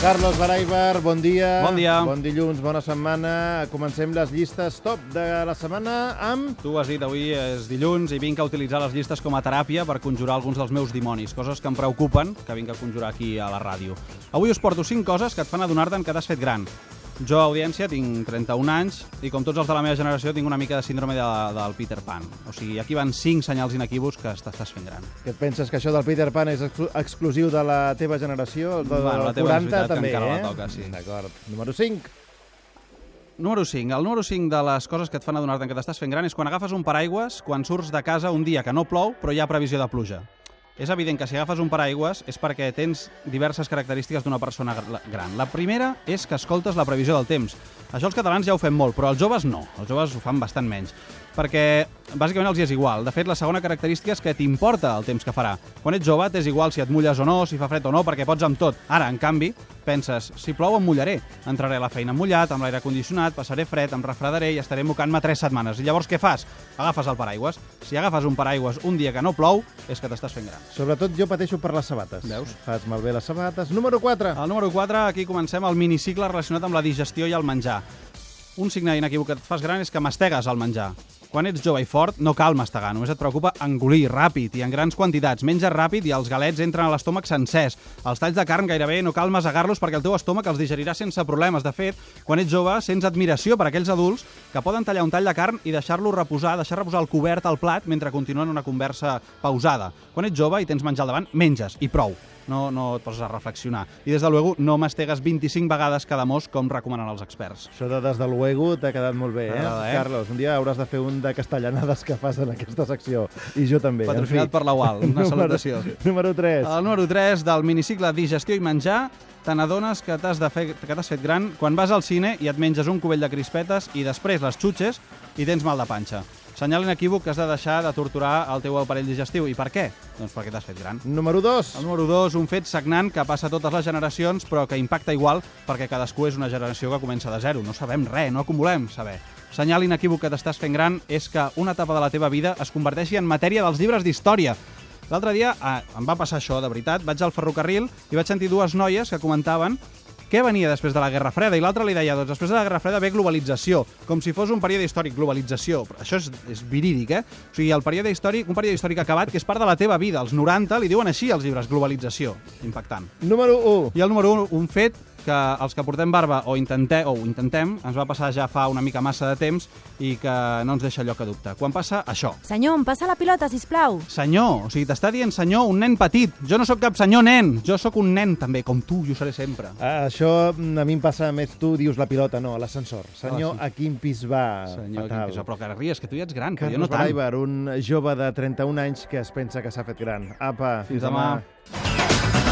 Carlos Baraibar, bon dia. Bon dia. Bon dilluns, bona setmana. Comencem les llistes top de la setmana amb... Tu has dit, avui és dilluns i vinc a utilitzar les llistes com a teràpia per conjurar alguns dels meus dimonis, coses que em preocupen que vinc a conjurar aquí a la ràdio. Avui us porto 5 coses que et fan adonar-te'n que t'has fet gran. Jo, audiència, tinc 31 anys i com tots els de la meva generació tinc una mica de síndrome de, del Peter Pan. O sigui, aquí van 5 senyals inequívocs que t'estàs fent gran. Que et penses que això del Peter Pan és exclu exclusiu de la teva generació? El de Bueno, la teva 40 és veritat també, encara eh? la toca, sí. D'acord. Número 5. Número 5. El número 5 de les coses que et fan adonar-te'n que t'estàs fent gran és quan agafes un paraigües quan surts de casa un dia que no plou però hi ha previsió de pluja. És evident que si agafes un paraigües és perquè tens diverses característiques d'una persona gr- gran. La primera és que escoltes la previsió del temps. Això els catalans ja ho fem molt, però els joves no. Els joves ho fan bastant menys. Perquè bàsicament els hi és igual. De fet, la segona característica és que t'importa el temps que farà. Quan ets jove t'és igual si et mulles o no, si fa fred o no, perquè pots amb tot. Ara, en canvi, penses, si plou em mullaré. Entraré a la feina mullat, amb l'aire condicionat, passaré fred, em refredaré i estaré mocant-me tres setmanes. I llavors què fas? Agafes el paraigües. Si agafes un paraigües un dia que no plou, és que t'estàs fent gran. Sobretot jo pateixo per les sabates. Veus? Fas malbé les sabates. Número 4. Al número 4, aquí comencem el minicicle relacionat amb la digestió i el menjar. Un signe inequívoc que et fas gran és que mastegues el menjar. Quan ets jove i fort, no cal mastegar, només et preocupa engolir ràpid i en grans quantitats. Menges ràpid i els galets entren a l'estómac sencers. Els talls de carn gairebé no cal masegar-los perquè el teu estómac els digerirà sense problemes. De fet, quan ets jove, sents admiració per aquells adults que poden tallar un tall de carn i deixar-lo reposar, deixar reposar el cobert al plat mentre continuen una conversa pausada. Quan ets jove i tens menjar al davant, menges, i prou. No, no et poses a reflexionar. I des de luego no mastegues 25 vegades cada mos com recomanen els experts. Això de des de luego t'ha quedat molt bé, eh? Eh? Carlos, un dia hauràs de fer un de castellanades que fas en aquesta secció. I jo també. en Patrocinat fi. per la UAL. Una Número- salutació. Número 3. El número 3 del minicicle digestió i menjar te n'adones que t'has fet gran quan vas al cine i et menges un cubell de crispetes i després les xutxes i tens mal de panxa. Senyal inequívoc que has de deixar de torturar el teu aparell digestiu. I per què? Doncs perquè t'has fet gran. Número 2. El número 2, un fet sagnant que passa a totes les generacions, però que impacta igual perquè cadascú és una generació que comença de zero. No sabem res, no acumulem saber. Senyal inequívoc que t'estàs fent gran és que una etapa de la teva vida es converteixi en matèria dels llibres d'història. L'altre dia eh, em va passar això, de veritat. Vaig al ferrocarril i vaig sentir dues noies que comentaven què venia després de la Guerra Freda? I l'altre li deia, doncs després de la Guerra Freda ve globalització, com si fos un període històric, globalització. Però això és, és verídic, eh? O sigui, el període històric, un període històric acabat que és part de la teva vida. Els 90 li diuen així als llibres, globalització. Impactant. Número 1. I el número 1, un fet que els que portem barba o, intente, o ho intentem, ens va passar ja fa una mica massa de temps i que no ens deixa lloc a dubte. Quan passa això, Senyor, em passa la pilota, sisplau. senyor, o sigui, t'està dient senyor, un nen petit. Jo no sóc cap senyor nen, jo sóc un nen també, com tu, jo seré sempre. Ah, això mm, a mi em passa més, tu dius la pilota, no, a l'ascensor. Senyor, Ah, sí. a quin pis va? Senyor, Fatal. quin pis, però que ries, que tu ja ets gran, Carlos jo no tant. Baraibar, un jove de 31 anys que es pensa que s'ha fet gran. Apa, Fins demà. demà.